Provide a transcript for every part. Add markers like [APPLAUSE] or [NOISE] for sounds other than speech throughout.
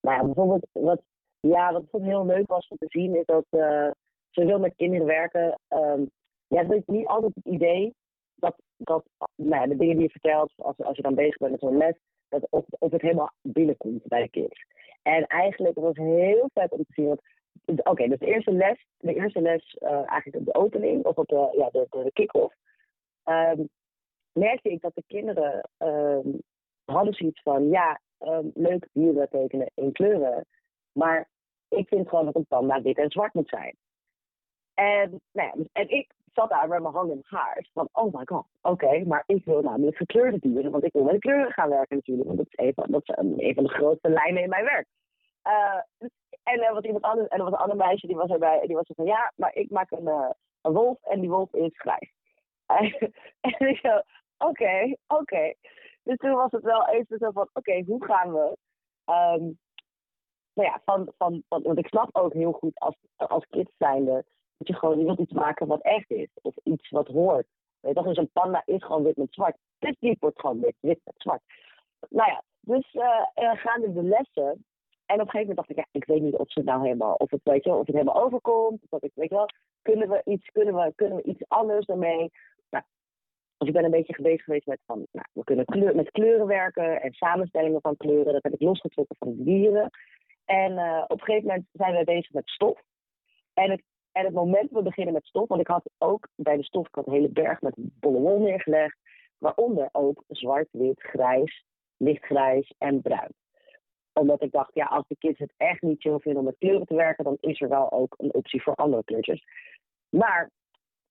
nou ja, bijvoorbeeld wat, ja, wat heel leuk was om te zien, is dat uh, met kinderen werken. Um, ja, is niet altijd het idee dat, dat nou ja, de dingen die je vertelt, als, als je dan bezig bent met zo'n les, dat of, het helemaal binnenkomt bij de kids. En eigenlijk was het heel vet om te zien. Want, oké, dus de eerste les, de eerste les, uh, eigenlijk op de opening, of op de, ja, de, de, kick-off, um, merkte ik dat de kinderen um, hadden zoiets van, ja, um, leuk dieren tekenen in kleuren, maar ik vind gewoon dat een panda wit en zwart moet zijn. En, nou ja, en ik zat daar met mijn hand in het haar. Van, oh my god, oké, maar ik wil namelijk gekleurde dieren. Want ik wil met kleuren gaan werken natuurlijk. Want dat is een van, dat is een de grootste lijnen in mijn werk. Uh, en was iemand anders, en er was een ander meisje die was erbij. En die was van, ja, maar ik maak een, uh, een wolf en die wolf is grijs. [LAUGHS] en ik zo, oké, oké. Dus toen was het wel even zo van, oké, hoe gaan we... Um, nou ja, van, van, want ik snap ook heel goed als, als kids zijnde dat je gewoon, je wilt iets maken wat echt is. Of iets wat hoort. Weet je dus een panda is gewoon wit met zwart. Dit diep wordt gewoon wit, wit met zwart. Nou ja, dus uh, gaande de lessen. En op een gegeven moment dacht ik, ja, ik weet niet of het nou helemaal, of het, weet je, of het helemaal overkomt. Of dat ik, weet wel, kunnen we iets, kunnen we, kunnen we iets anders ermee? Nou, dus ik ben een beetje bezig geweest met van, nou, we kunnen met kleuren werken en samenstellingen van kleuren. Dat heb ik losgetrokken van de dieren. En uh, op een gegeven moment zijn we bezig met stof. En het en het moment we beginnen met stof, want ik had ook bij de stof ik had een hele berg met bolle wol neergelegd, waaronder ook zwart, wit, grijs, lichtgrijs en bruin. Omdat ik dacht, ja, als de kids het echt niet chill vinden om met kleuren te werken, dan is er wel ook een optie voor andere kleurtjes. Maar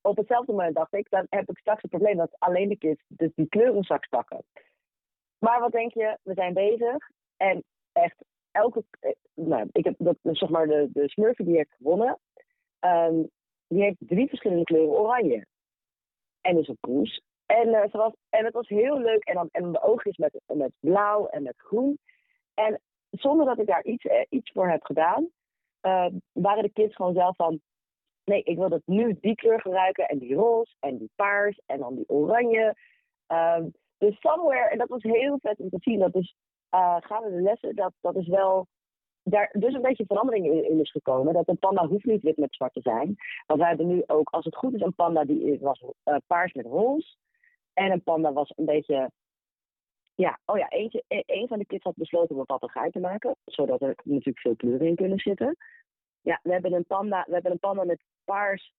op hetzelfde moment dacht ik, dan heb ik straks het probleem dat alleen de kids dus die kleuren straks pakken. Maar wat denk je, we zijn bezig en echt elke, eh, nou, ik heb dat, zeg maar de, de smurfen die ik gewonnen, Um, die heeft drie verschillende kleuren oranje. En is een poes. En, uh, was, en het was heel leuk. En dan, en de oogjes met, met blauw en met groen. En zonder dat ik daar iets, eh, iets voor heb gedaan, uh, waren de kids gewoon zelf van. Nee, ik wil dat nu die kleur gebruiken. En die roze en die paars en dan die oranje. Um, dus somewhere, en dat was heel vet om te zien. Dat dus uh, gaan we de lessen, dat, dat is wel daar dus een beetje verandering in, is gekomen. Dat een panda hoeft niet wit met zwart te zijn. Want wij hebben nu ook, als het goed is, een panda die was uh, paars met roze. En een panda was een beetje. Ja, oh ja, e, een van de kids had besloten om een papegaai te maken. Zodat er natuurlijk veel kleuren in kunnen zitten. Ja, we hebben een panda, we hebben een panda met paars,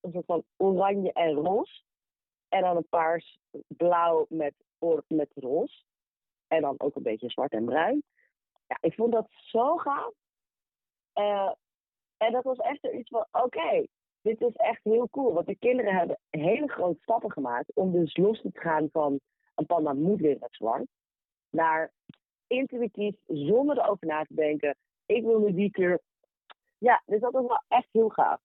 een soort van oranje en roze. En dan een paars blauw met, met roze. En dan ook een beetje zwart en bruin ja, ik vond dat zo gaaf. Uh, en dat was echt iets van, oké, dit is echt heel cool. Want de kinderen hebben hele grote stappen gemaakt om dus los te gaan van een panda moet weer met zwart. Naar intuïtief, zonder erover na te denken, ik wil nu die kleur. Ja, dus dat was wel echt heel gaaf.